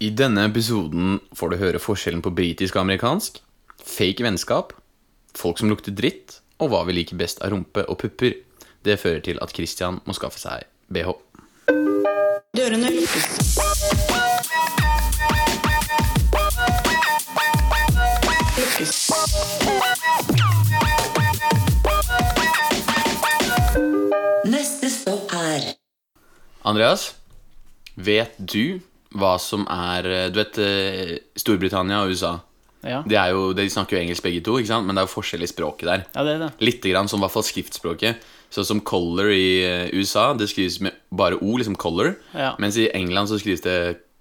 I denne episoden får du høre forskjellen på britisk og amerikansk, fake vennskap, folk som lukter dritt, og hva vi liker best av rumpe og pupper. Det fører til at Christian må skaffe seg bh. Dørene lukkes. Lukkes. Neste stopp er Andreas, vet du hva som er eh, Du vet eh, Storbritannia og USA? Ja. De, jo, de snakker jo engelsk begge to, ikke sant? men det er jo forskjell i språket der. ja, det er det. Litt grann som i hvert fall skriftspråket. Sånn som color i eh, USA, det skrives med bare O, liksom color. Ja. Mens i England så skrives det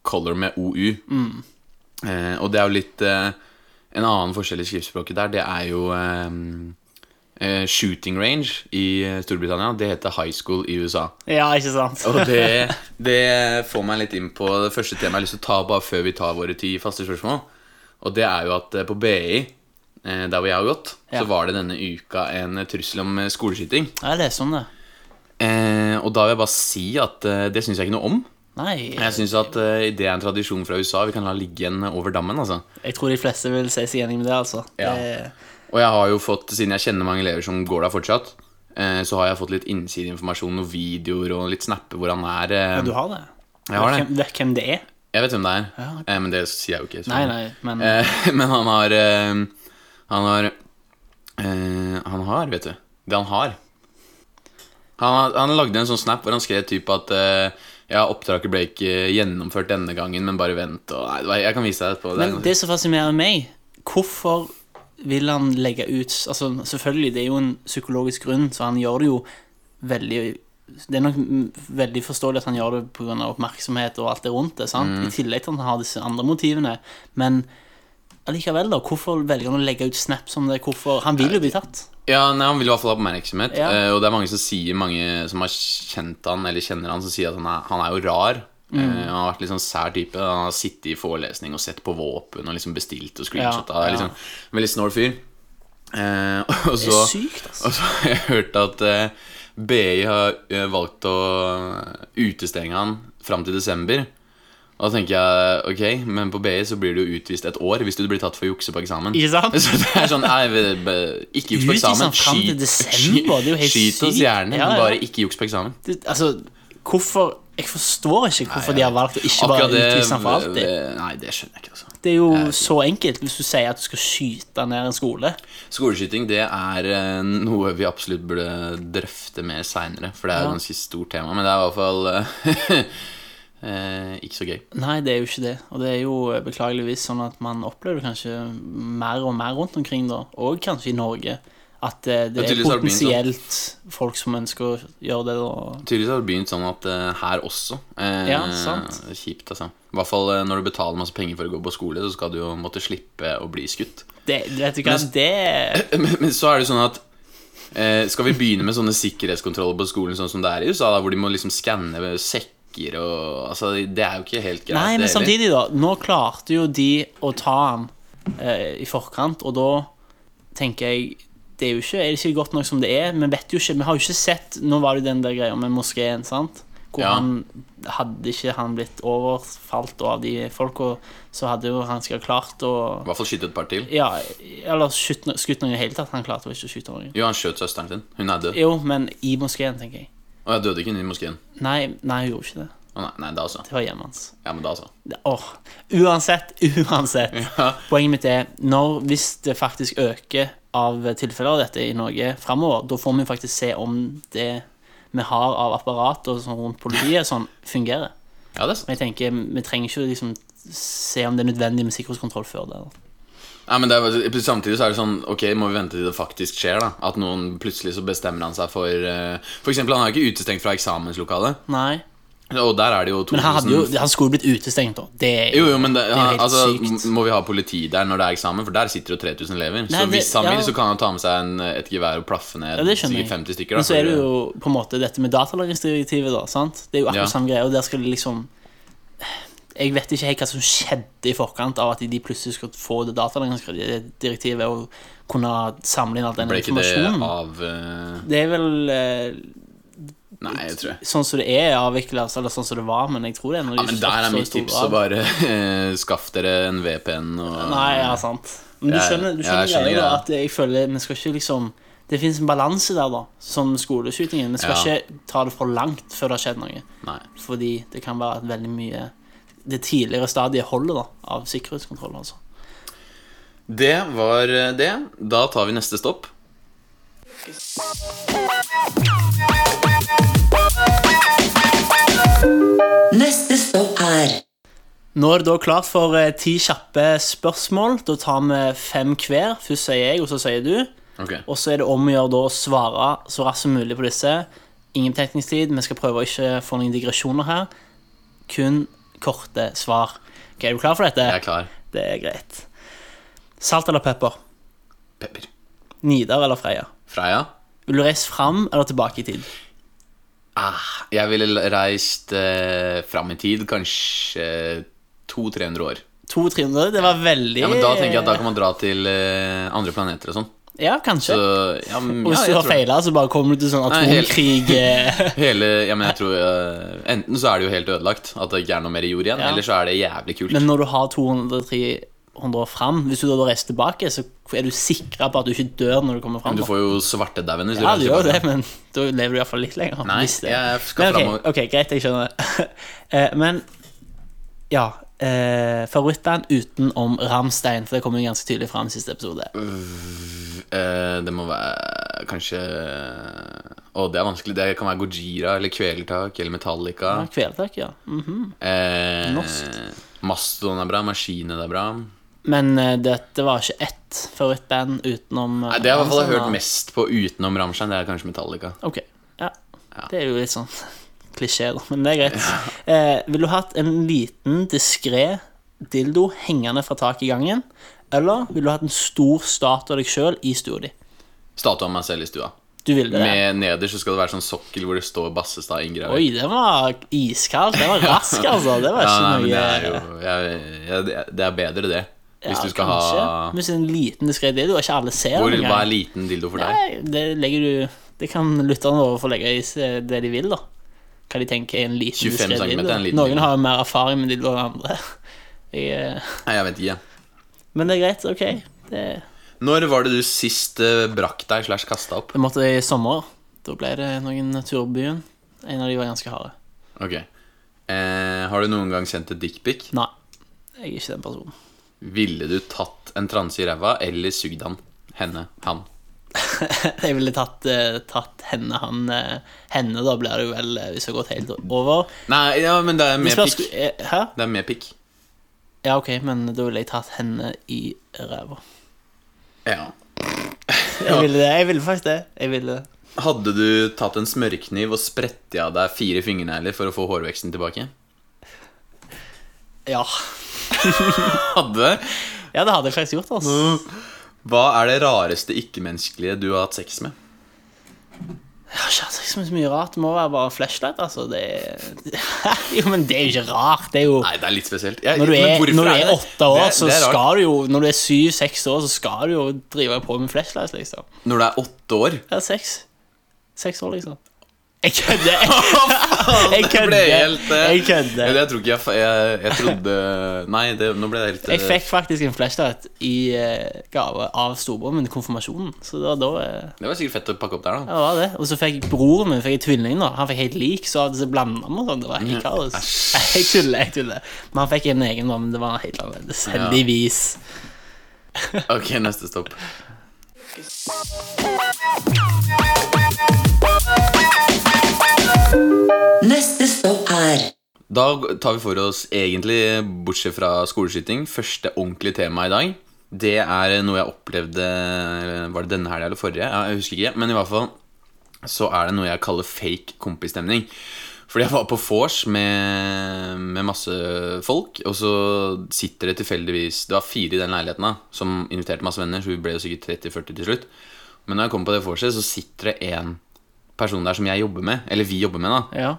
color med OU. Eh, og det er jo litt eh, En annen forskjell i skriftspråket der, det er jo eh, eh, shooting range i eh, Storbritannia. Det heter high school i USA. Ja, ikke sant? Og det, det får meg litt inn på det første temaet jeg har lyst til å ta bare før vi tar våre ti faste spørsmål. Og det er jo at eh, på BI, eh, der hvor jeg har gått, Ja. så var det denne uka en trussel om skoleskyting. Ja, Jeg leser om det. Eh, og da vil jeg bare si at det syns jeg ikke noe om. Nei, Jeg syns at eh, det er en tradisjon fra USA vi kan la ligge igjen over dammen. altså jeg tror de fleste vil se seg enig med det, altså. Ja. Det, Og jeg har jo fått, siden jeg kjenner mange elever som går der fortsatt, eh, så har jeg fått litt innsideinformasjon, og videoer og litt snapper hvor han er. eh, ja, du har det? Jeg har det. Hvem, vet hvem det er? Jeg vet hvem det er, Ja, okay. eh, men det sier jeg jo ikke. Nei, nei, men Eh, men han har Han har eh, Han har, vet du. Det han har. Han, han lagde en sånn snap hvor han skrev typ at ja, oppdraget ble ikke gjennomført denne gangen, men bare vent. Og, nei, jeg kan vise deg etterpå. Det er Men det som fascinerer meg, hvorfor vil han legge ut Altså, selvfølgelig, det er jo en psykologisk grunn, så han gjør det jo veldig Det er nok veldig forståelig at han gjør det pga. oppmerksomhet og alt det rundt det, sant? Mm. i tillegg til at han har disse andre motivene. Men allikevel, da, hvorfor velger han å legge ut snaps om det? Hvorfor Han vil jo bli tatt. Ja, nei, Han vil i hvert fall ha oppmerksomhet. Ja. eh, og det er mange som sier Mange som har kjent han eller kjenner han, som sier at han er, han er jo rar. Mm. Eh, han har vært litt sånn sær type. Han har sittet i forelesning og sett på våpen og liksom bestilt og screenshotta. Ja, Ja, liksom, Veldig snål fyr. Eh, og Det er sykt, altså. Og så har jeg hørt at eh, BI har eh, valgt å utestenge han fram til desember. Og da tenker jeg ok, men på BI så blir du utvist et år hvis du blir tatt for å jukse på eksamen. Ikke sant? Så det er sånn nei, Ikke juks på Utvist eksamen. fram til desember, det er jo helt skyt oss gjerne, Ja, men ja. bare ikke juks på eksamen. Det, altså, hvorfor Jeg forstår ikke hvorfor de har valgt å ikke bare utvise han for alltid. det- Nei, det skjønner jeg ikke, altså. Det er jo så enkelt hvis du sier at du skal skyte ned en skole. Skoleskyting det er eh, noe vi absolutt burde drøfte mer seinere, for det er Ja. et ganske stort tema. Men det er i hvert fall eh, eh, ikke så gøy. Nei, det er jo ikke det. Og det er jo eh, beklageligvis sånn at man opplever kanskje mer og mer rundt omkring, da, og kanskje i Norge, at det, det er det begynt sånn. potensielt folk som ønsker å gjøre det. Og... Tydeligvis har det begynt sånn at uh, her også eh, Ja, sant. Kjipt, altså. I hvert fall eh, når du betaler masse penger for å gå på skole, så skal du jo måtte slippe å bli skutt. Det, vet du hva, Men- det Men, men så er det sånn at eh, Skal vi begynne med sånne sikkerhetskontroller på skolen sånn som det er i USA, da, hvor de må liksom skanne sekker og Altså, det er jo ikke helt greit. Nei, men det, samtidig, da. Nå klarte jo de å ta han eh, i forkant, og da tenker jeg det er jo ikke, er det ikke godt nok som det er. Vi vet jo ikke, vi har jo ikke sett Nå var det den der greia med moskeen, sant? Hvor Ja. han Hadde ikke han blitt overfalt av de folka, så hadde jo han skal klart å I hvert fall skyte et par til. Ja, eller skutt skutt noen i det hele tatt. Han klarte jo ikke å skyte noen. Jo, han skjøt søsteren sin. Hun er død. Jo, men i moskeen, tenker jeg. Og jeg døde ikke inne i moskeen. Nei, nei, hun gjorde ikke det. Å nei, nei, da altså. Det var hjemmet hans. Ja, men da altså. Det- Åh, uansett, uansett. Ja. Poenget mitt er når, hvis det faktisk øker av tilfeller av dette i Norge framover, da får vi faktisk se om det vi har av apparat og sånn rundt politiet, sånn fungerer. Ja, det er sant. Men jeg tenker, vi trenger ikke liksom se om det er nødvendig med sikkerhetskontroll før det. Nei, men er, Samtidig så er det sånn Ok, må vi vente til det faktisk skjer. da At noen plutselig så bestemmer han seg for uh, For eksempel, han er jo ikke utestengt fra eksamenslokalet. Nei. Og der er det jo 2000 Men han, jo, han skulle blitt utestengt, òg. Det Jo, jo, men det, det er jo altså, sykt. Må vi ha politi der når det er eksamen? For der sitter jo 3000 elever. Nei, så det- hvis han vil, så kan han ta med seg en, et gevær og plaffe ned Ja, sikkert 50 stykker. Da, Men så er det jo på en måte dette med datalagringsdirektivet, da. sant? Det er jo akkurat Ja. samme greie, og der skal det liksom Jeg vet ikke helt hva som skjedde i forkant av at de plutselig skulle få det datalagringsdirektivet og kunne samle inn all den Ble ikke det informasjonen. av uh... Det er vel eh, Nei, jeg tror jeg. sånn som det er avvikla, eller sånn som det var, men jeg tror det er når Ja, men der er mitt tips å bare eh, skaff dere en VPN og Nei, ja, sant. Men du skjønner, du skjønner, skjønner greia at jeg føler vi skal ikke liksom Det fins en balanse der, da, som skoleskytingen. Vi skal Ja. ikke ta det for langt før det har skjedd noe. Nei. Fordi det kan være at veldig mye Det tidligere stadiet holder, da, av sikkerhetskontroll, altså. Det var eh, det. Da tar vi neste stopp. Neste stopp er Nå er det da klart for eh, ti kjappe spørsmål. Da tar vi fem hver. Først sier jeg, og så sier du. Okay. Og så er det om å gjøre å svare så raskt som mulig på disse. Ingen betenkningstid. Vi skal prøve å ikke få noen digresjoner her. Kun korte svar. Ok, Er du klar for dette? Jeg er klar. Det er greit. Salt eller pepper? Pepper. Nidar eller Freia? Freia? Vil du reise fram eller tilbake i tid? Ah, jeg ville reist eh, fram i tid, kanskje 200-300 år. 200-300? Det var veldig Ja, men Da tenker jeg at da kan man dra til eh, andre planeter og sånn. Ja, kanskje. Så ja, men, og hvis ja, du jeg har tror feila, så bare kommer du til sånn Nei, atomkrig eh, Hele, ja, men jeg tror eh, Enten så er det jo helt ødelagt, at det ikke er noe mer jord igjen, Ja. eller så er det jævlig kult. Men når du har 200-300 år fram, hvis du da reiser tilbake, så er du sikra på at du ikke dør når du kommer fram. Men du får jo svartedauden hvis du Ja, du gjør det, men da lever du iallfall litt lenger. Nei, jeg skal Men ok, ok, greit, jeg skjønner. det. men ja eh, Favorittband utenom Ramstein, for det kom jo ganske tydelig fram i siste episode. Eh, det må være kanskje Å, det er vanskelig. Det kan være Gojira eller Kvelertak eller Metallica. Ja, Kvelertak, ja. Mhm. Eh, Norsk. Mastodon er bra. Maskinen er bra. Men eh, dette var ikke ett favorittband utenom Nei, det har i hvert fall jeg Ramstein, hørt mest på utenom Rammstein. Det er kanskje Metallica. Ok, ja. Det er jo litt sånn klisjé, da, men det er greit. Eh, vil du hatt en liten, diskré dildo hengende fra taket i gangen? Eller vil du hatt en stor statue av deg sjøl i stua di? Statue av meg selv i stua. Du vil det? Med nederst så skal det være sånn sokkel hvor det står Bassestad inngravert. Oi, det var iskald. Det var rask, altså. Det var Ja, ikke nei, noe men det er jo jeg, jeg, Det er bedre, det. Hvis Ja, du skal kanskje. ha Hvis en liten diskré dildo, og ikke alle ser hvor, den Hva er liten dildo for deg? Det legger du Det kan lytterne våre få legge i det de vil, da. Hva de tenker er en liten 25 diskré dildo. en liten Noen dildo. har mer erfaring med dildo enn andre. Jeg, eh, Nei, jeg vet ikke. men det er greit, ok. Det, Når var det du sist eh, brakk deg slash kasta opp? det måtte i sommer. Da ble det noen turbyen. En av de var ganske harde. Ok. Eh, har du noen gang sendt et dickpic? Nei, jeg er ikke den personen. Ville du tatt en transe i ræva eller sugd han? Henne? Han? Jeg ville tatt, eh, tatt henne, han eh, Henne, da blir det jo vel, eh, hvis det har gått helt over. Nei, ja, men det er med pikk. Hæ? Det er med pikk. Ja, ok, men da ville jeg tatt henne i ræva. Ja. Jeg ville det. Jeg ville faktisk det. Jeg ville det. Hadde du tatt en smørkniv og spredt av deg fire fingernegler for å få hårveksten tilbake? Ja. Hadde? ja, det hadde jeg faktisk gjort, altså. Hva er det rareste ikke-menneskelige du har hatt sex med? Jeg har ikke hatt sex med så mye rart. Det må være bare flashlight, altså. Det. Jo, men det er jo ikke rart. Det er jo Nei, det er litt spesielt. Jeg, Når du er, når du er åtte år, Det- så det skal du jo Når du er syv-seks år, så skal du jo drive på med flashlight, liksom. Når du er åtte år? Ja, seks. Seks år, liksom. Jeg kødder! Jeg Det kødder. eh, Jeg kødder. Jeg, jeg tror ikke jeg, jeg, jeg trodde Nei, det, nå ble det helt Jeg eh, fikk faktisk en flashlight i eh, gave av storebroren min konfirmasjonen. Så det var da eh, Det var sikkert fett å pakke opp der, da. ja, det var det. Og så fikk broren min fikk tvilling. da Han fikk helt lik, så hadde det blanda med og sånn. Det var helt kaos. Jeg tuller, jeg tuller. Men han fikk en egen, da, men det var helt annerledes. Heldigvis. Ok, neste stopp. Neste stopp er Da tar vi for oss egentlig, bortsett fra skoleskyting, første ordentlige tema i dag. Det er noe jeg opplevde Var det denne helga eller forrige? Ja, jeg husker ikke. Men i hvert fall så er det noe jeg kaller fake kompisstemning. Fordi jeg var på vors med, med masse folk, og så sitter det tilfeldigvis Det var fire i den leiligheten da som inviterte masse venner, så vi ble jo sikkert 30-40 til slutt. Men når jeg kom på det vorset, så sitter det en person der som jeg jobber med, eller vi jobber med, da. Ja.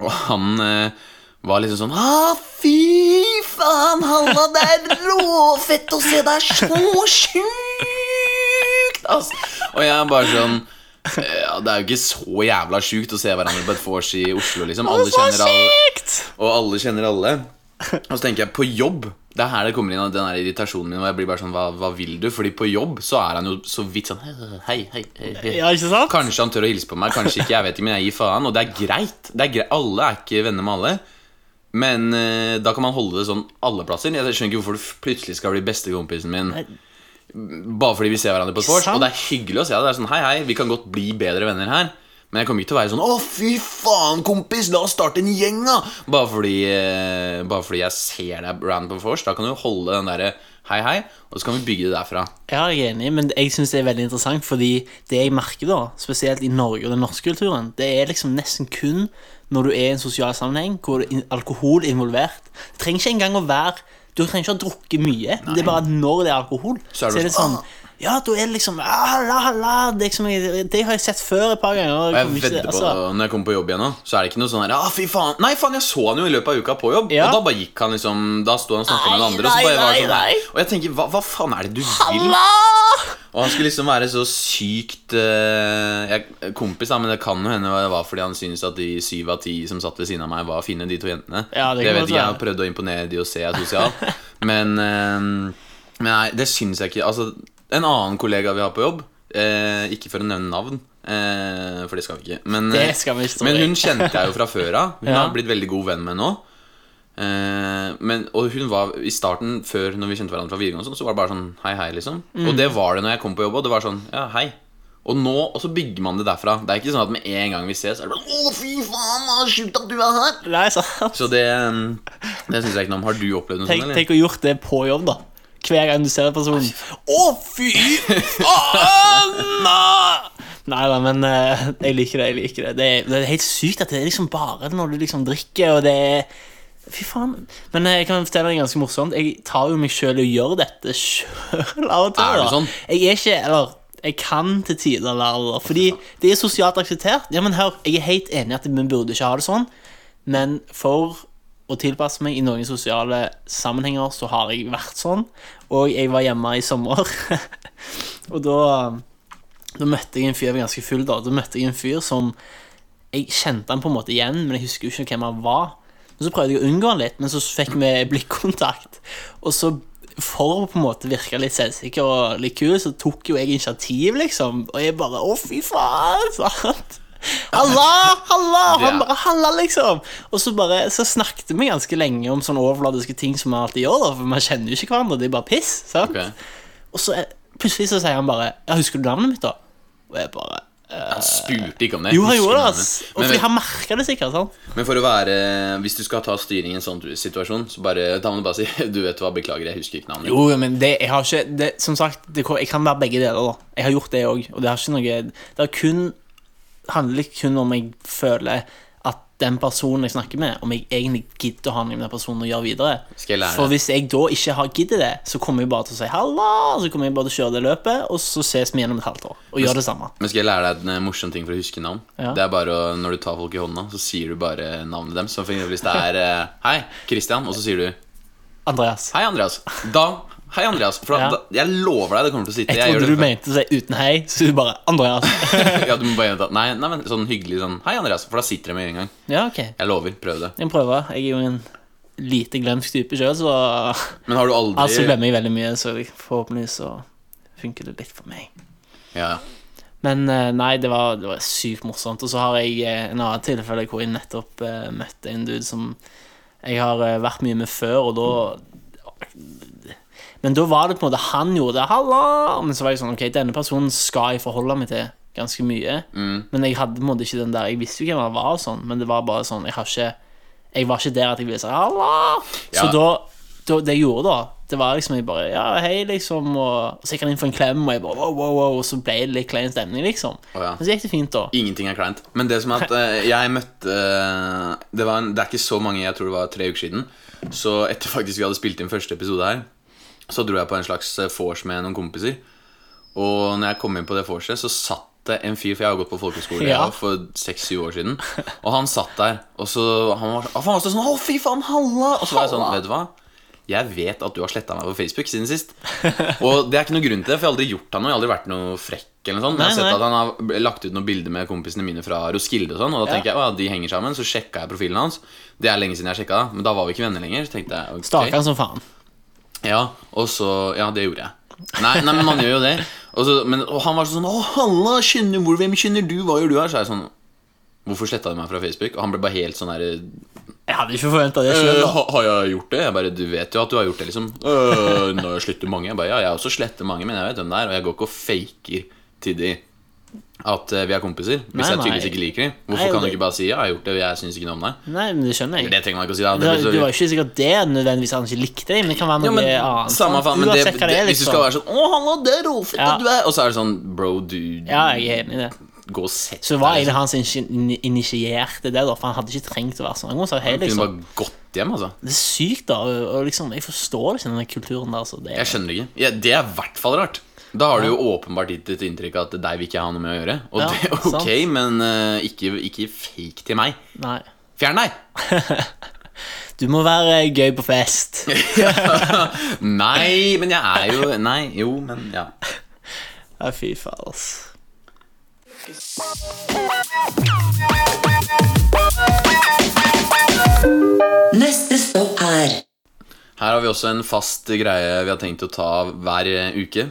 Og han eh, var liksom sånn ah, fy faen, Halla, det er råfett å se deg så sjukt, Altså. Og jeg er bare sånn Ja, Det er jo ikke så jævla sjukt å se hverandre på et vors i Oslo, liksom. Alle kjenner alle, og alle kjenner alle. Og så tenker jeg på jobb. Det er her det kommer inn den der irritasjonen min. Og jeg blir bare sånn, hva, hva vil du? Fordi på jobb så er han jo så vidt sånn Hei, hei, hei, hei. Ja, ikke sant? Kanskje han tør å hilse på meg, kanskje ikke. Jeg vet ikke, men jeg gir faen. Og det er greit. Det er greit. Alle er ikke venner med alle. Men uh, da kan man holde det sånn alle plasser. Jeg skjønner ikke hvorfor du plutselig skal bli bestekompisen min bare fordi vi ser hverandre på vors. Og det er hyggelig å se det. Det er sånn, hei, hei, vi kan godt bli bedre venner her. Men jeg kommer ikke til å være sånn Å, fy faen, kompis, la oss starte en gjeng, da! Bare fordi, eh, bare fordi jeg ser deg random vors. Da kan du holde den derre hei, hei, og så kan vi bygge det derfra. Ja, jeg er enig, men jeg syns det er veldig interessant, fordi det jeg merker, da, spesielt i Norge og den norske kulturen, det er liksom nesten kun når du er i en sosial sammenheng hvor det er alkohol involvert. Det trenger ikke engang å være Du trenger ikke ha drukket mye. Det er bare at når det er alkohol, Så så er det er, det sånn, sånn Ja, da er det liksom la, er liksom, det har jeg sett før et par ganger. Jeg vedder på, altså, Når jeg kommer på jobb igjen nå, så er det ikke noe sånn her ah, fy faen Nei, faen, jeg så han jo i løpet av uka på jobb. Ja. Og da bare gikk han liksom Da sto han og snakket med den Nei, andre. Og, så bare nei, var sånn, og jeg tenker, hva, hva faen er det du vil? Halla! Og han skulle liksom være så sykt uh, jeg, Kompis, da, men det kan jo hende det var fordi han syntes at de syv av ti som satt ved siden av meg, var fine, de to jentene. Ja, det det vet ikke, jeg har prøvd å imponere de og se jeg er sosial. men, uh, men nei, det syns jeg ikke. Altså, en annen kollega vi har på jobb, eh, ikke for å nevne navn, eh, for det skal vi ikke. Men, Det eh, skal vi ikke, men hun kjente jeg jo fra før av. Hun Ja. har blitt veldig god venn med nå. Eh, men, og hun var i starten, før Når vi kjente hverandre fra videregående, sånn, så var det bare sånn hei, hei, liksom. Mm. Og det var det når jeg kom på jobb òg. Det var sånn ja, hei. Og nå, og så bygger man det derfra. Det er ikke sånn at med en gang vi ses, er det bare Å, fy faen, så sjukt at du er her! Nei, sant. Så det, mm, det syns jeg ikke noe om. Har du opplevd noe sånt, tenk å gjort det på jobb, da. Hver gang du ser en person. Å, fy faen! Nei da, men eh, jeg liker det. jeg liker Det Det er, det er helt sykt at det er liksom bare når du liksom drikker, og det er Fy faen. Men eh, jeg kan fortelle deg ganske morsomt. Jeg tar jo meg sjøl i å gjøre dette sjøl av og til. Er du da. sånn? Jeg er ikke Eller jeg kan til tider være det. Fordi det er sosialt akseptert. Ja, men hør, Jeg er helt enig i at vi burde ikke ha det sånn, men for å tilpasse meg i noen sosiale sammenhenger, så har jeg vært sånn. Og jeg var hjemme i sommer, og da Da møtte jeg en fyr Jeg var ganske full da. Da møtte jeg en fyr som Jeg kjente han på en måte igjen, men jeg husker jo ikke hvem han var. Men så prøvde jeg å unngå han litt, men så fikk vi blikkontakt. Og så, for å på en måte virke litt selvsikker og litt kul, så tok jo jeg initiativ, liksom. Og jeg bare Å, fy faen! Sant? Halla! Halla! Han bare Halla, liksom. Og så bare Så snakket vi ganske lenge om sånne overfladiske ting som vi alltid gjør, da, for man kjenner jo ikke hverandre. Det er bare piss. Sant? Okay. Og så plutselig så sier han bare Ja, husker du navnet mitt, da? Og jeg bare Han spurte ikke om det. Jo, han gjorde det, navnet. Og fordi han merka det sikkert. sant? men for å være Hvis du skal ta styring i en sånn situasjon, så bare Da må du bare si Du vet hva, beklager, jeg husker ikke navnet. ditt». Jo, men det, jeg har ikke det, Som sagt, det, jeg kan være begge deler. da Jeg har gjort det òg, og det har ikke noe Det er kun handler kun om jeg føler at den personen jeg snakker med, om jeg egentlig gidder å ha noe med den personen å gjøre videre. For hvis jeg da ikke har gidder det, så kommer jeg bare til å si halla, så kommer jeg bare til å kjøre det løpet, og så ses vi gjennom et halvt år og gjør det samme. Men skal jeg lære deg en eh, morsom ting for å huske navn? Ja. Det er bare å, Når du tar folk i hånda, så sier du bare navnet deres. Så for eksempel hvis det er eh, Hei, Christian, og så sier du Andreas. Hei, Andreas. Da Hei, Andreas. For da, jeg lover deg det kommer til å sitte. Jeg trodde du mente å si uten hei, så du bare Andreas. ja, du må bare gjenta Nei, nei, men sånn hyggelig sånn Hei, Andreas. For da sitter det med en gang. Ja, ok. Jeg lover. Prøv det. Jeg prøver. Jeg er jo en lite glemsk type sjøl, så Men har du aldri Altså glemmer jeg veldig mye, så forhåpentligvis så funker det litt for meg. Ja, ja. Men eh, nei, det var, det var sykt morsomt. Og så har jeg eh, en annen tilfelle hvor jeg nettopp uh, møtte en dude som jeg har vært mye med før, og da Men da var det på en måte han gjorde det. Halla! Men så var jeg sånn Ok, denne personen skal jeg forholde meg til ganske mye. Men jeg hadde på en måte ikke den der Jeg visste jo hvem han var, og sånn, men det var bare sånn Jeg har ikke Jeg var ikke der at jeg ville si halla! Så da, da Det jeg gjorde da, det var liksom jeg bare Ja, hei, liksom, og, og så gikk han inn for en klem, og jeg bare wow, wow, wow, og så ble det litt klein stemning, liksom. Oh, ja. Men så gikk det fint, da. Ingenting er kleint. Men det som er at uh, jeg møtte uh, det, var en, det er ikke så mange, jeg tror det var tre uker siden. Så etter faktisk vi hadde spilt inn første episode her, så dro jeg på en slags eh, vors med noen kompiser. Og når jeg kom inn på det vorset, så satt det en fyr For jeg har gått på folkeskole Ja. for seks-syv år siden. Og han satt der, og så han var, han var sånn Å, fy faen, halla! Og så var jeg sånn, vet du hva? Jeg vet at du har sletta meg på Facebook siden sist. Og det er ikke noe grunn til det, for jeg har aldri gjort han noe. Jeg har aldri vært noe frekk. eller noe sånt Jeg har sett at han har lagt ut noen bilder med kompisene mine fra Roskilde og sånn, og da Ja. jeg at de henger sammen. Så sjekka jeg profilen hans. Det er lenge siden jeg sjekka, men da var vi ikke venner lenger. Så tenkte jeg okay. Stakkars som faen. Ja, og så Ja, det gjorde jeg. Nei, nei men man gjør jo det. Og, så, men, og han var sånn Å, halla, kjenner, hvor, hvem kjenner du? Hva gjør du her? Så er jeg sånn Hvorfor sletta du meg fra Facebook? Og han ble bare helt sånn der Jeg hadde ikke forventa det «Øh, sjøl. ha, Har jeg gjort det? Jeg bare Du vet jo at du har gjort det, liksom. «Øh, Når jeg sletter mange. Jeg bare Ja, jeg også sletter mange, men jeg vet hvem det er. Og jeg går ikke og faker til de at eh, vi er kompiser. Hvis Nei, jeg tydeligvis ikke liker dem. Hvorfor Nei, kan du ikke bare si ja, jeg har gjort det, og jeg syns ikke noe om deg'? Nei, men det skjønner jeg. Det trenger man ikke å si. da Det, du var jo ikke sikkert det nødvendigvis han ikke likte deg, men det kan være noe Ja, men, annet. samme faen, men det, det, det Hvis du skal være sånn 'Å, halla, det råfett Ja. du er' Og så er det sånn Bro, du Ja, jeg er enig i det. Gå og sett Så det var egentlig han som initierte det, da, for han hadde ikke trengt å være sånn. Han kunne liksom. Bare gått hjem, altså. Det er sykt, da. Og liksom, jeg forstår ikke denne kulturen der. Så det, Jeg skjønner ikke. Ja, det er i hvert fall rart. Da har du jo åpenbart gitt et inntrykk av at deg vil ikke jeg ha noe med å gjøre. Og Ja, det er ok, sant. men uh, ikke, ikke fake til meg. Nei. Fjern deg! Du må være gøy på fest. Nei, men jeg er jo Nei, jo, men ja. Ja, fy faen, altså. Neste stopp er Her har vi også en fast greie vi har tenkt å ta hver uke.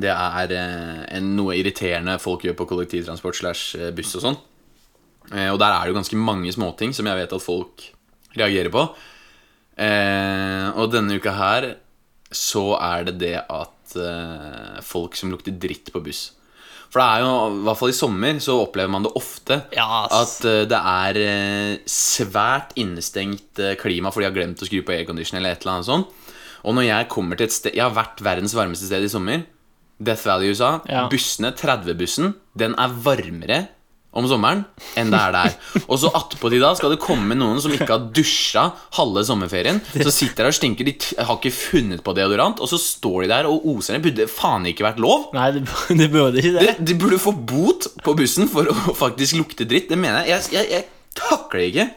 Det er eh, en, noe irriterende folk gjør på kollektivtransport slash eh, buss og sånn. Eh, og der er det jo ganske mange småting som jeg vet at folk reagerer på. Og denne uka her så er det det at folk som lukter dritt på buss. For det er jo, i hvert fall i sommer, så opplever man det ofte. yes. At det er svært innestengt klima fordi de har glemt å skru på aircondition eller et eller annet sånt. Og når jeg kommer til et sted Jeg har vært verdens varmeste sted i sommer. Death Valley i USA. Ja. Bussene, 30-bussen, den er varmere om sommeren enn det er der. Og så attpåtil da skal det komme noen som ikke har dusja halve sommerferien. Så sitter der og stinker. De har ikke funnet på deodorant, og så står de der og oser. Det burde faen ikke vært lov. Nei, det, det burde ikke det. De, de burde få bot på bussen for å faktisk lukte dritt. Det mener jeg. Jeg, jeg, jeg takler ikke.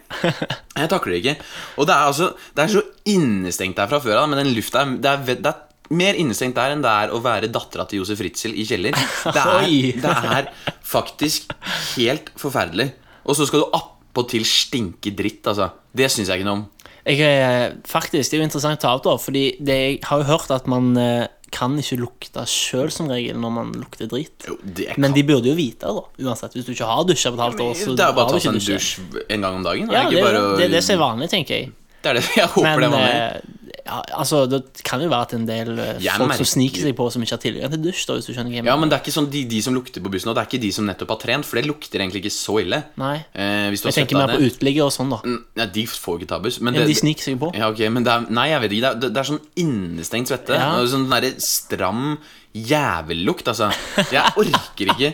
Jeg takler det ikke. Og det er altså Det er så innestengt der fra før av, men den lufta det er, det er mer innestengt der enn det er å være dattera til Josef Ritzel i kjeller. Det er, det er faktisk helt forferdelig. Og så skal du attpåtil stinke dritt, altså. Det syns jeg ikke noe om. Jeg, er- faktisk, Det er jo interessant å ta opp, da, Fordi det, jeg har jo hørt at man eh, kan ikke lukte sjøl som regel når man lukter drit. Jo, det Men de burde jo vite det, da. Uansett. Hvis du ikke har dusja på et halvt år, så Det er jo bare å ta seg en dusj en gang om dagen. Ja, det, er det er det som er vanlig, tenker jeg. Det er det. Jeg håper det Men var med. eh, ja, altså, det kan jo være at en del eh, Jeg folk merker- som sniker seg på, som ikke har tilgang til dusj, da, hvis du skjønner hva jeg Ja, mener. men det er ikke sånn de, de som lukter på bussen og Det er ikke de som nettopp har trent, for det lukter egentlig ikke så ille. Nei. Eh, hvis du har Jeg tenker mer på uteliggere og sånn, da. Mm, Ja, de får ikke ta buss. Men Ja, det, de sniker seg på. Ja, ok, men det er, Nei, jeg vet ikke. Det er, det, det er sånn innestengt svette. Ja. og Sånn derre stram jævellukt, altså. Jeg orker ikke.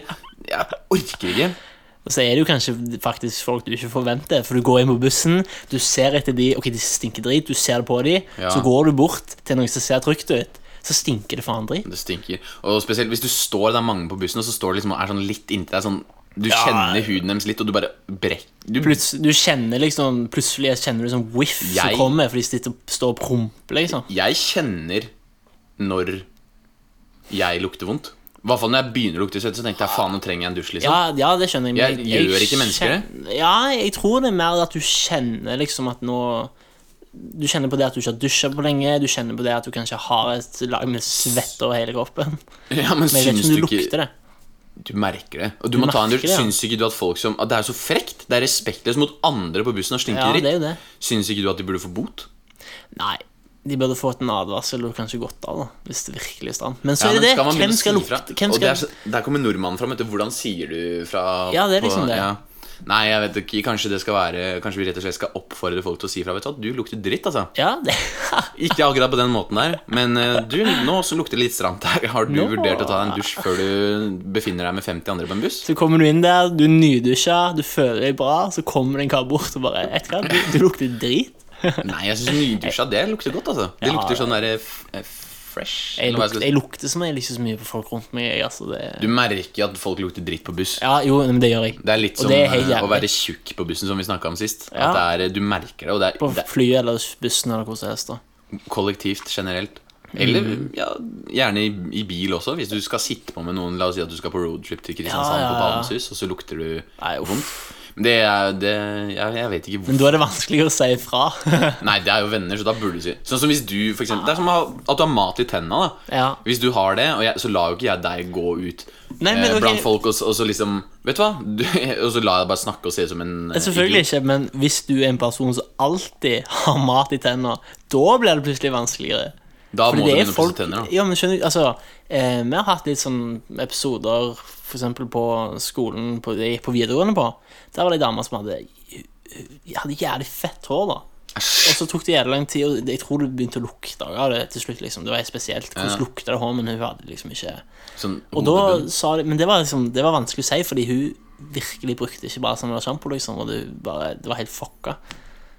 Jeg orker ikke. Og så er det jo kanskje faktisk folk du ikke forventer. For du går inn på bussen, du ser etter de Ok, de stinker drit, du ser det på de Ja. Så går du bort til noen som ser trygt ut, så stinker det faen drit. Det stinker. Og spesielt hvis du står, det er mange på bussen, og så står det liksom og er sånn litt inntil deg. Sånn, du Ja. kjenner huden deres litt, og du bare brekker Du, Pluts, du kjenner liksom Plutselig kjenner du sånn whiff som kommer fordi de sitter, står og promper, liksom. Jeg kjenner når jeg lukter vondt. I hvert fall når jeg begynner å lukte svette, så tenkte jeg faen, nå trenger jeg en dusj. liksom Ja, ja, det skjønner jeg. men Jeg- gjør ikke mennesker det? Ja, jeg tror det er mer at du kjenner liksom at nå Du kjenner på det at du ikke har dusja på lenge. Du kjenner på det at du kanskje har et lag med svette over hele kroppen. Ja, men Men jeg vet ikke om du ikke lukter det. Du merker det. Og du, Du må ta en dusj. det, ja. Syns ikke du at folk som At det er så frekt? Det er respektløst mot andre på bussen og stinker Ja, dritt. Syns ikke du at de burde få bot? Nei, de burde fått en advarsel og kanskje gått av, da. Hvis det virkelig er stramt. Men så Ja, er det det. Hvem skal lukte? Hvem skal Der, Der kommer nordmannen fram. Hvordan sier du fra Ja, det er liksom det. Nei, jeg vet ikke. Kanskje det skal være Kanskje vi rett og slett skal oppfordre folk til å si fra. Vet du hva, du lukter dritt, altså. Ja, det Ikke akkurat på den måten der, men eh, du, nå så lukter det litt stramt her. Har du Nå- vurdert å ta en dusj før du befinner deg med 50 andre på en buss? Så kommer du inn der, du nydusja, du føler deg bra, så kommer det en kar bort og bare Vet du hva, du, du lukter drit. Nei, jeg syns nydusja, det lukter godt, altså. Det Ja. lukter sånn derre eh, fresh. Jeg, luk, jeg lukter, som jeg ikke så mye på folk rundt meg. Altså, det, Du merker at folk lukter dritt på buss. ja, jo, men det gjør jeg. Det er litt som er eh, å være tjukk på bussen, som vi snakka om sist. Ja. Det er, du merker det, det er, På det, flyet eller bussen eller hvor som helst. da kollektivt generelt. Eller ja, gjerne i, i bil også, hvis du skal sitte på med noen. La oss si at du skal på roadtrip til Kristiansand Ja, på. Badenshus, og så lukter du Nei, vondt. Det er det, jeg, jeg vet ikke Men da er det vanskelig å si ifra. Nei, det er jo venner, så da burde du si Sånn som hvis du, for eksempel Det er som at du har mat i tenna, da. Ja. Hvis du har det, jeg, så lar jo ikke jeg deg gå ut Nei, men eh, ok. blant folk og, så- og så liksom Vet du hva? Du, og så lar jeg deg bare snakke og se ut som en eh, Selvfølgelig idiot. ikke, men hvis du er en person som alltid har mat i tenna, da blir det plutselig vanskeligere. Da Fordi må du det begynne å pusse tenner, da. Ja, men skjønner du, altså eh, Vi har hatt litt sånn episoder eksempel på skolen på, på videregående på Der var det ei dame som hadde Hadde jævlig fett hår da Og så tok det jævlig lang tid Og jeg tror det begynte å lukte av det til slutt liksom. Det var helt spesielt Hvordan Ja. lukte det hår Men hun hadde liksom ikke Sånn Og da sa de Men det var liksom Det var vanskelig å si Fordi hun virkelig brukte ikke bare sånn sjampo, liksom Og det, bare, det var helt fucka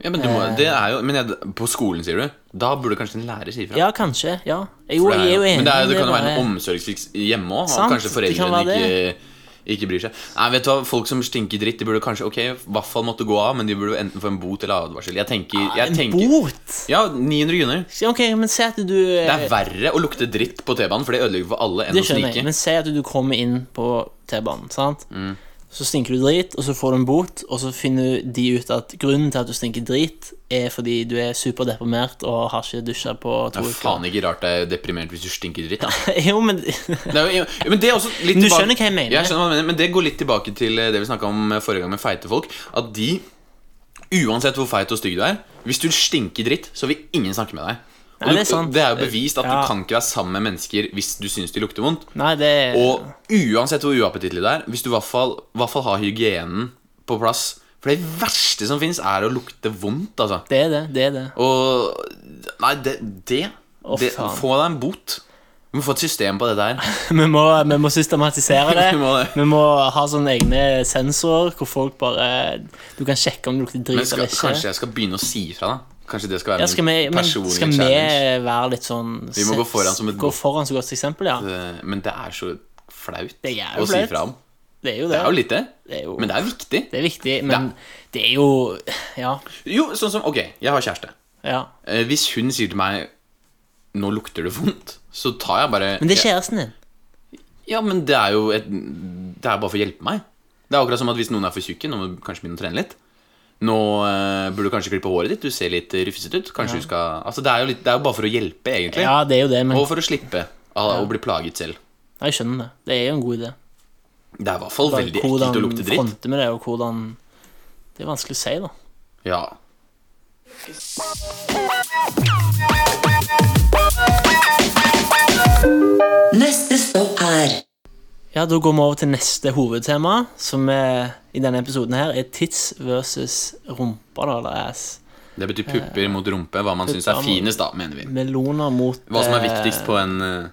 Ja, men, du må, det er jo, men jeg, på skolen, sier du? Da burde kanskje en lærer si ifra. Ja, kanskje, ja Jeg, jo, jeg er jo enig men det, er, det kan jo være en omsorgssvikt hjemme òg, kanskje foreldrene ikke, ikke bryr seg. Nei, vet du hva, Folk som stinker dritt, de burde kanskje Ok, i hvert fall måtte gå av, men de burde enten få en bot eller advarsel. Jeg tenker, jeg En tenker bot? Ja, 900 kroner. Ok, men se at du Det er verre å lukte dritt på T-banen, for det ødelegger for alle, enn å snike. men se at du kommer inn på T-banen, sant? Mm. Så stinker du drit, og så får du en bot, og så finner de ut at grunnen til at du stinker drit, er fordi du er superdeprimert og har ikke dusja på Det to er faen ikke rart det er deprimert hvis du stinker dritt. Jo, men Det er jo, det Men du tilbake- skjønner hva jeg mener. Jeg skjønner hva jeg mener, men det går litt tilbake til eh, det vi snakka om eh, forrige gang med feite folk. At de, uansett hvor feit og stygg du er, hvis du stinker dritt, så vil ingen snakke med deg. Nei, det er sant. det er jo bevist at Ja. du kan ikke være sammen med mennesker hvis du syns de lukter vondt. Nei, det Og uansett hvor uappetittlig det er, hvis du i hvert fall, hvert fall har hygienen på plass For det verste som fins, er å lukte vondt, altså. Det er det. Det er det. Og Nei, det, det, Å, det. Få deg en bot. Vi må få et system på dette her. Vi må, vi må systematisere det. Vi må det. Vi må ha sånne egne sensorer hvor folk bare Du kan sjekke om det lukter drit eller ikke. kanskje jeg skal begynne å si ifra, da? Kanskje det skal være Ja, skal vi, min men personlige skal vi være litt sånn Vi må gå foran som et Gå foran som godt eksempel, ja. Det- Men det er så flaut Det er jo å si fra om. Det er jo det. Det er jo litt det, Det jo- men det er viktig. Det er viktig, men det er jo Ja. Jo, sånn som Ok, jeg har kjæreste. ja. Eh, Hvis hun sier til meg 'Nå lukter det vondt', så tar jeg bare Men det er kjæresten din. Ja, men det er jo et, Det er bare for å hjelpe meg. Det er akkurat som at hvis noen er for tjukke, nå må du kanskje begynne å trene litt. Nå eh, burde du kanskje klippe håret ditt, du ser litt rufsete ut. Kanskje du skal Altså, det er, jo litt, det er jo bare for å hjelpe, egentlig. Ja, det er jo det, men Og for å slippe å å bli plaget selv. jeg skjønner det. Det er jo en god idé. Det er i hvert fall Bare veldig ekkelt å lukte dritt. fronte med det, og hvordan Det er vanskelig å si, da. Ja. Ja, Da går vi over til neste hovedtema, som er, i denne episoden her er tids versus rumpa, da, eller ass. Det betyr pupper mot rumpe. Hva man syns er finest, da, mener vi. Meloner mot Hva som er eh, viktigst på en uh,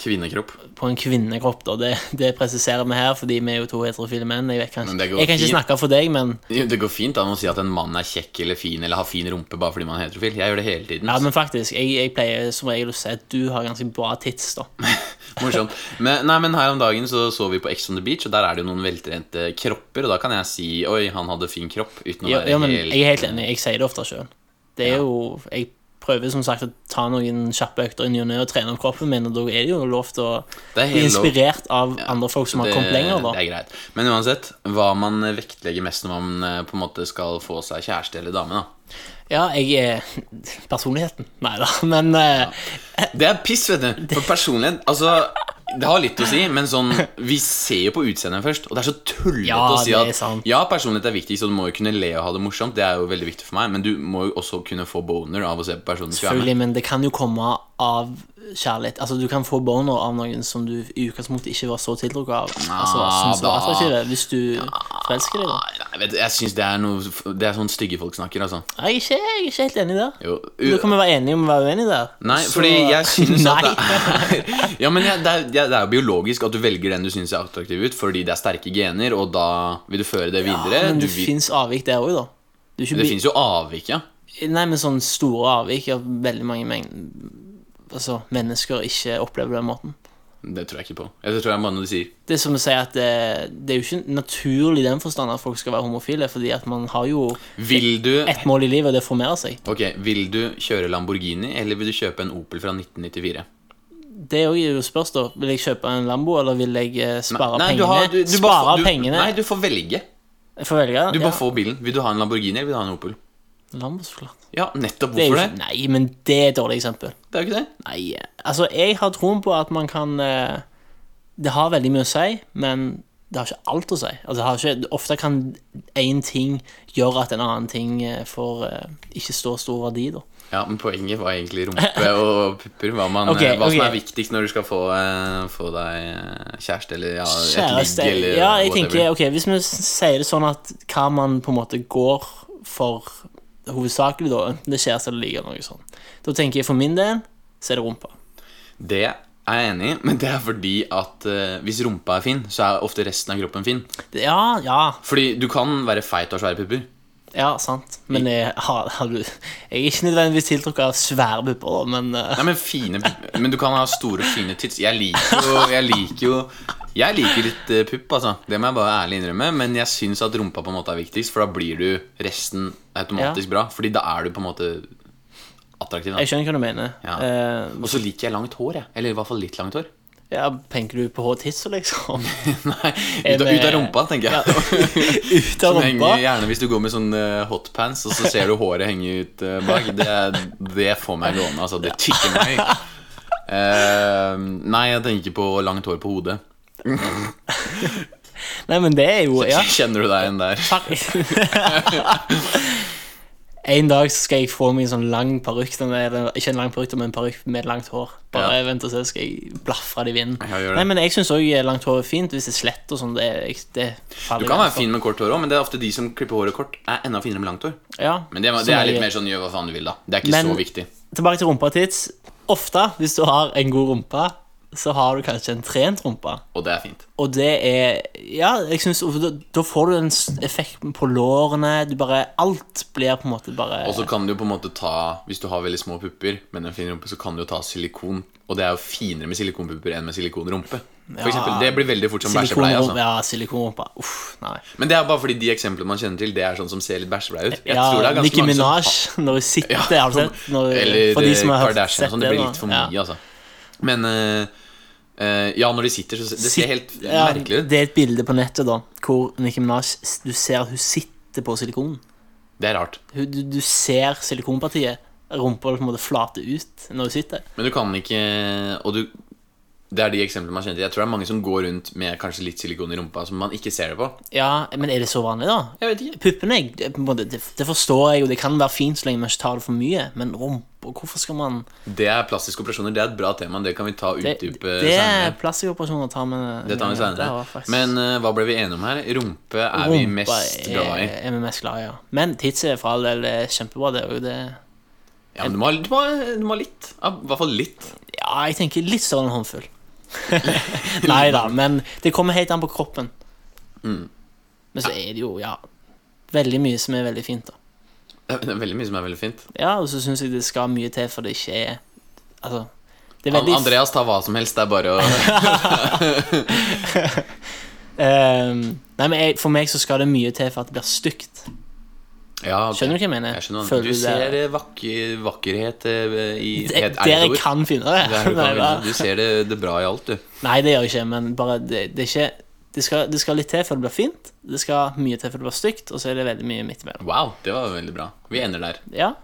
kvinnekropp. på en kvinnekropp, da. Det, det presiserer vi her, fordi vi er jo to heterofile menn. Jeg, vet kanskje, Men jeg kan ikke snakke for deg, men Jo, Det går fint an å si at en mann er kjekk eller fin eller har fin rumpe bare fordi man er heterofil. Jeg gjør det hele tiden. Ja, men faktisk, jeg, jeg pleier som regel å si at du har ganske bra tits, da. Morsomt. Men, nei, men her om dagen så så vi på Ex on the Beach, og der er det jo noen veltrente kropper. Og da kan jeg si oi, han hadde fin kropp, uten å Ja, være ja, men helt jeg er helt enig. Jeg sier det ofte sjøl. Det er jo Jeg prøver som sagt å ta noen kjappe økter i ny og ne og trene opp kroppen min, og da er det jo lov til å bli inspirert av andre folk som har det, kommet lenger, da. det er greit. Men uansett, hva man vektlegger mest når man eh, på en måte skal få seg kjæreste eller dame, da. Ja, jeg er Personligheten? Nei da, men eh, Det er piss, vet du. For personlighet Altså, det har litt å si, men sånn Vi ser jo på utseendet først, og det er så tullete Ja, å si det at er sant. Ja, personlighet er viktig, så du må jo kunne le og ha det morsomt. Det er jo veldig viktig for meg, men du må jo også kunne få boner av å se på personen du skal med. Selvfølgelig, men det kan jo komme av kjærlighet. Altså, du kan få boner av noen som du i utgangspunktet ikke var så tiltrukket av. Altså, synes var attraktive, hvis du forelsker deg, da. Nei, nei, vet du, jeg syns det er noe Det er sånn stygge folk snakker, altså. Jeg er ikke, jeg er ikke helt enig der. Jo, Da kan vi være enige om å være uenige der. Nei, Så- fordi jeg syns at det er Ja, men jeg, det, er, det er jo biologisk at du velger den du syns er attraktiv ut, fordi det er sterke gener, og da vil du føre det videre. Ja, men det vil, fins avvik der òg, da. Det bi- fins jo avvik, ja. Nei, men sånn store avvik av veldig mange meng- altså, mennesker ikke opplever den måten. Det tror jeg ikke på. Jeg tror det er noe sier. Det er som å si at det, det er jo ikke naturlig i den forstand at folk skal være homofile, fordi at man har jo Vil du et mål i livet, og det formerer seg. Ok, vil du kjøre Lamborghini, eller vil du kjøpe en Opel fra 1994? Det er jo spørs, da. Vil jeg kjøpe en Lambo, eller vil jeg eh, spare Nei, nei, pengene? har- du- du spare får- du- pengene? Nei, du får velge. Jeg får velge. Du bare ja. får bilen. Vil du ha en Lamborghini, eller vil du ha en Opel? Lambo. Ja, nettopp. Det er jo Hvorfor ikke, det? nei, men det er et dårlig eksempel. Det er jo ikke det. Nei, altså, jeg har troen på at man kan eh, Det har veldig mye å si, men det har ikke alt å si. Altså, det har ikke, ofte kan én ting gjøre at en annen ting eh, får eh, ikke stå stor verdi, da. Ja, men poenget var egentlig rumpe og pupper. Hva, man, Ok, hva som ok. er viktigst når du skal få, eh, få deg eh, kjæreste eller ja, et Kjæreste ligg eller Ja, jeg whatever. tenker, ok, hvis vi s- sier det sånn at hva man på en måte går for hovedsakelig, da, enten det er kjæreste eller ligger eller noe sånt, da tenker jeg for min del, så er det rumpa. Det er jeg enig i, men det er fordi at uh, hvis rumpa er fin, så er ofte resten av kroppen fin. Det- Ja, ja, Fordi du kan være feit og ha svære pupper. ja, sant. Men jeg, har, har du, jeg er ikke nødvendigvis tiltrukket av svære pupper, men uh... Nei, men fine. Men du kan ha store, fine tits. Jeg liker jo Jeg liker jo Jeg liker litt uh, pupp, altså. Det må jeg bare ærlig innrømme. Men jeg syns at rumpa på en måte er viktigst, for da blir du resten automatisk bra. Fordi da er du på en måte attraktiv. jeg skjønner hva du mener. Ja. Uh, Og så liker jeg langt hår, jeg. Eller i hvert fall litt langt hår. ja, tenker du på H-tisser, liksom? Nei, ut ut av rumpa, tenker jeg. Ut av Som rumpa? henger, gjerne hvis du går med sånn eh, hotpants, og så ser du håret henge ut eh, bak. Det, det får meg gående. Altså, det tikker meg. Uh, nei, jeg tenker på langt hår på hodet. Nei, men det er jo ja. Kjenner du deg igjen der? En dag skal jeg få meg en sånn lang parykk. er- Ikke en lang parykk, men en parykk med langt hår. Bare Ja. vent og se, skal jeg blafre det i vinden. Nei, men jeg syns òg langt hår er fint, hvis det er slett og sånn. Det, det faller Du kan være fin med kort hår òg, men det er ofte de som klipper håret kort, er enda finere med langt hår. Ja, Men det, det er litt jeg- mer sånn gjør hva faen du vil, da. Det er ikke Men- så viktig. Tilbake til rumpa tids. Ofte, hvis du har en god rumpe, så har du kanskje en trent rumpe. Og det er fint. Og det er Ja, jeg synes da, da får du den effekten på lårene. Du bare Alt blir på en måte bare Og så kan du på en måte ta Hvis du har veldig små pupper, men en fin rumpe, så kan du jo ta silikon. Og det er jo finere med silikonpupper enn med silikonrumpe. For Ja. eksempel, det blir veldig fort som bæsjebleie. Altså. Ja, silikonrumpe. Uff, nei. Men det er bare fordi de eksemplene man kjenner til, det er sånn som ser litt bæsjebleie ut. Jeg ja, tror det er ganske Nicki Minaj, som når hun sitter, Ja, har du sett? Når, Eller for de som har Kardashian sett sånn. Det blir litt for mye, ja. altså. Men eh, eh, ja, når de sitter, så det ser helt Ja, merkelig ut. Det er et bilde på nettet da hvor Nicki Minaj Du ser at hun sitter på silikon. Det er rart. Hun, du, du ser silikonpartiet. Rumpa på en måte flater ut når hun sitter. Men du kan ikke Og du Det er de eksemplene man kjenner til. Jeg tror det er mange som går rundt med kanskje litt silikon i rumpa som man ikke ser det på. Ja, Men er det så vanlig, da? Jeg vet ikke. Puppene det, det, forstår jeg, og det kan være fint så lenge man ikke tar det for mye. Men rumpa Hvorfor skal man Det er plastiske operasjoner. Det er et bra tema. Det kan vi ta Det, utdype det er plastiske operasjoner ta med Det tar vi senere. faktisk- Men uh, hva ble vi enige om her? Rumpe er vi Rumpa mest glad i. Er, er vi mest glad i, ja. Men tids er for all del kjempebra. Det er jo det Ja, men du må, du må, du må litt. I hvert fall litt. Ja, jeg tenker litt større enn en håndfull. Nei da, men det kommer helt an på kroppen. Mm. Men så er det jo, ja Veldig mye som er veldig fint, da. Det er veldig mye som er veldig fint. Ja, og så syns jeg det skal mye til for det ikke er Altså Det er veldig Andreas tar hva som helst. Det er bare å um, Nei, men jeg, for meg så skal det mye til for at det blir stygt. Ja, okay. Skjønner du hva jeg mener? Jeg skjønner. Føler Du du det- ser eh, vakker, vakkerhet eh, i Det, ord. der jeg kan finne det. Der du, Nei, kan du ser det, det bra i alt, du. Nei, det gjør jeg ikke, men bare det, det er ikke det skal, det skal litt til før det blir fint. Det skal mye til før det blir stygt, og så er det veldig mye midt imellom. Wow, det var veldig bra. Vi ender der. Ja.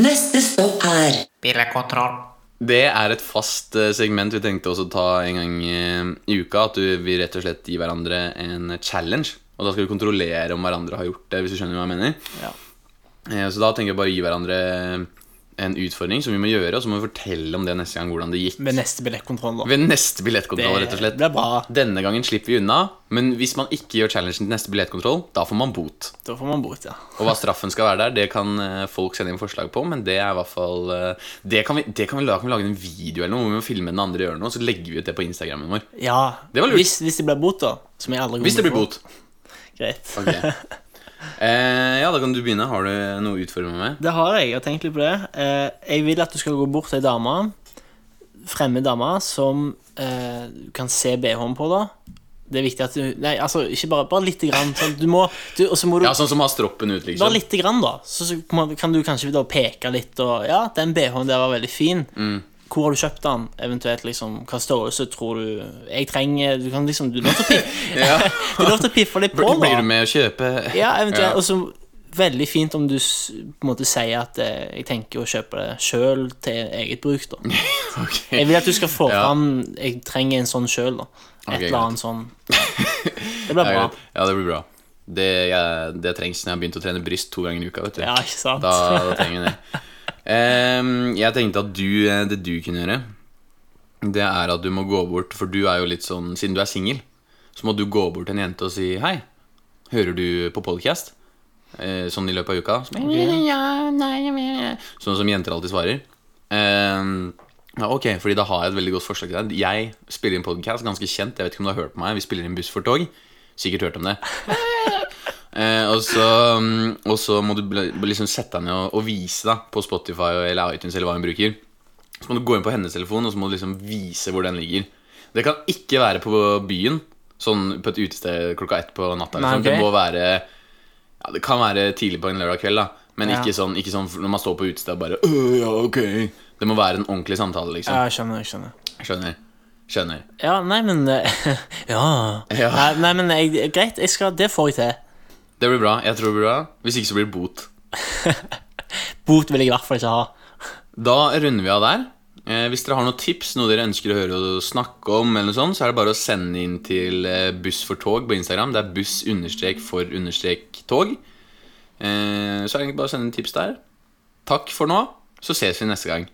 Neste stopp er Bilkontroll. Det er et fast eh, segment vi tenkte også å ta en gang eh, i uka. At vil rett og slett gi hverandre en challenge. Og da skal du kontrollere om hverandre har gjort det. Hvis du skjønner hva jeg mener Ja. Eh, Så da tenker jeg bare å gi hverandre en utfordring som vi må gjøre, og så må vi fortelle om det neste gang hvordan det gikk. Ved neste billettkontroll, da. Ved neste billettkontroll, rett og slett. Det bra. Denne gangen slipper vi unna, men hvis man ikke gjør challengen til neste billettkontroll, da får man bot. Da får man bot, ja. Og hva straffen skal være der, det kan eh, folk sende inn forslag på, men det er i hvert fall eh, Det kan vi, det kan vi, lage, kan vi lage en video eller noe hvor vi må filme den andre gjør noe, så legger vi ut det på Instagrammen vår. Ja, Det var lurt. Hvis, hvis det blir bot, da. Som jeg aldri Hvis det blir bot. til å få. Greit. Ok. Eh, ja, da kan du begynne. Har du noe å utfordre meg med? Det har jeg. Jeg har tenkt litt på det. Eh, jeg vil at du skal gå bort til ei dame, fremmed dame, som eh, du kan se BH-en på, da. Det er viktig at du Nei, altså, ikke bare, bare lite grann. Sånn, du må du, Og så må du Ja, Sånn som har stroppen ut, liksom? Bare lite grann, da. Så, så kan du kanskje da peke litt, og Ja, den BH-en der var veldig fin. Mm. Hvor har du kjøpt den? Eventuelt liksom Hva størrelse tror du jeg trenger? Du kan liksom Du er lov til å piffe, lov til å piffe litt på, da. blir du med å kjøpe Ja, eventuelt. Ja. Og så veldig fint om du på en måte sier at eh, jeg tenker å kjøpe det sjøl til eget bruk, da. okay. Jeg vil at du skal få Ja. fram Jeg trenger en sånn sjøl, da. Et okay, eller annet sånn. Det blir bra. ja, det blir bra. Det, jeg, det trengs når jeg har begynt å trene bryst to ganger i uka. vet du Ja, ikke sant? Da, da trenger jeg det. Ehm, jeg tenkte at du, eh, det du kunne gjøre, det er at du må gå bort For du er jo litt sånn Siden du er singel, så må du gå bort til en jente og si hei. Hører du på podcast? Eh, sånn i løpet av uka. Ja, nei. Sånn som jenter alltid svarer. Ehm, ja, ok, fordi da har jeg et veldig godt forslag til deg. Jeg spiller inn podcast, ganske kjent. Jeg vet ikke om du har hørt på meg. Vi spiller inn Buss for tog. Sikkert hørt om det. Eh, og, så, mm, og så må du liksom sette deg ned og, og vise da på Spotify eller iTunes eller hva hun bruker. Så må du gå inn på hennes telefon og så må du liksom vise hvor den ligger. Det kan ikke være på byen, sånn på et utested klokka ett på natta. Nei, okay. Det må være ja, Det kan være tidlig på en lørdag kveld, da. Men Ja. ikke, sånn, ikke sånn når man står på utested og bare «Øh, ja, ok Det må være en ordentlig samtale, liksom. Ja, jeg skjønner. jeg skjønner Skjønner. Skjønner. Ja, nei, men Ja. Ja. Nei, men jeg, greit, jeg skal, det får jeg til. Det blir bra. Jeg tror det blir bra. Hvis ikke så blir det bot. Bot vil jeg i hvert fall ikke ha. Da runder vi av der. Eh, hvis dere har noen tips, noe dere ønsker å høre og snakke om, eller noe sånt, så er det bare å sende inn til eh, Buss for tog på Instagram. Det er buss understrek for understrek tog. Eh, så er det egentlig bare å sende inn tips der. Takk for nå. Så ses vi neste gang.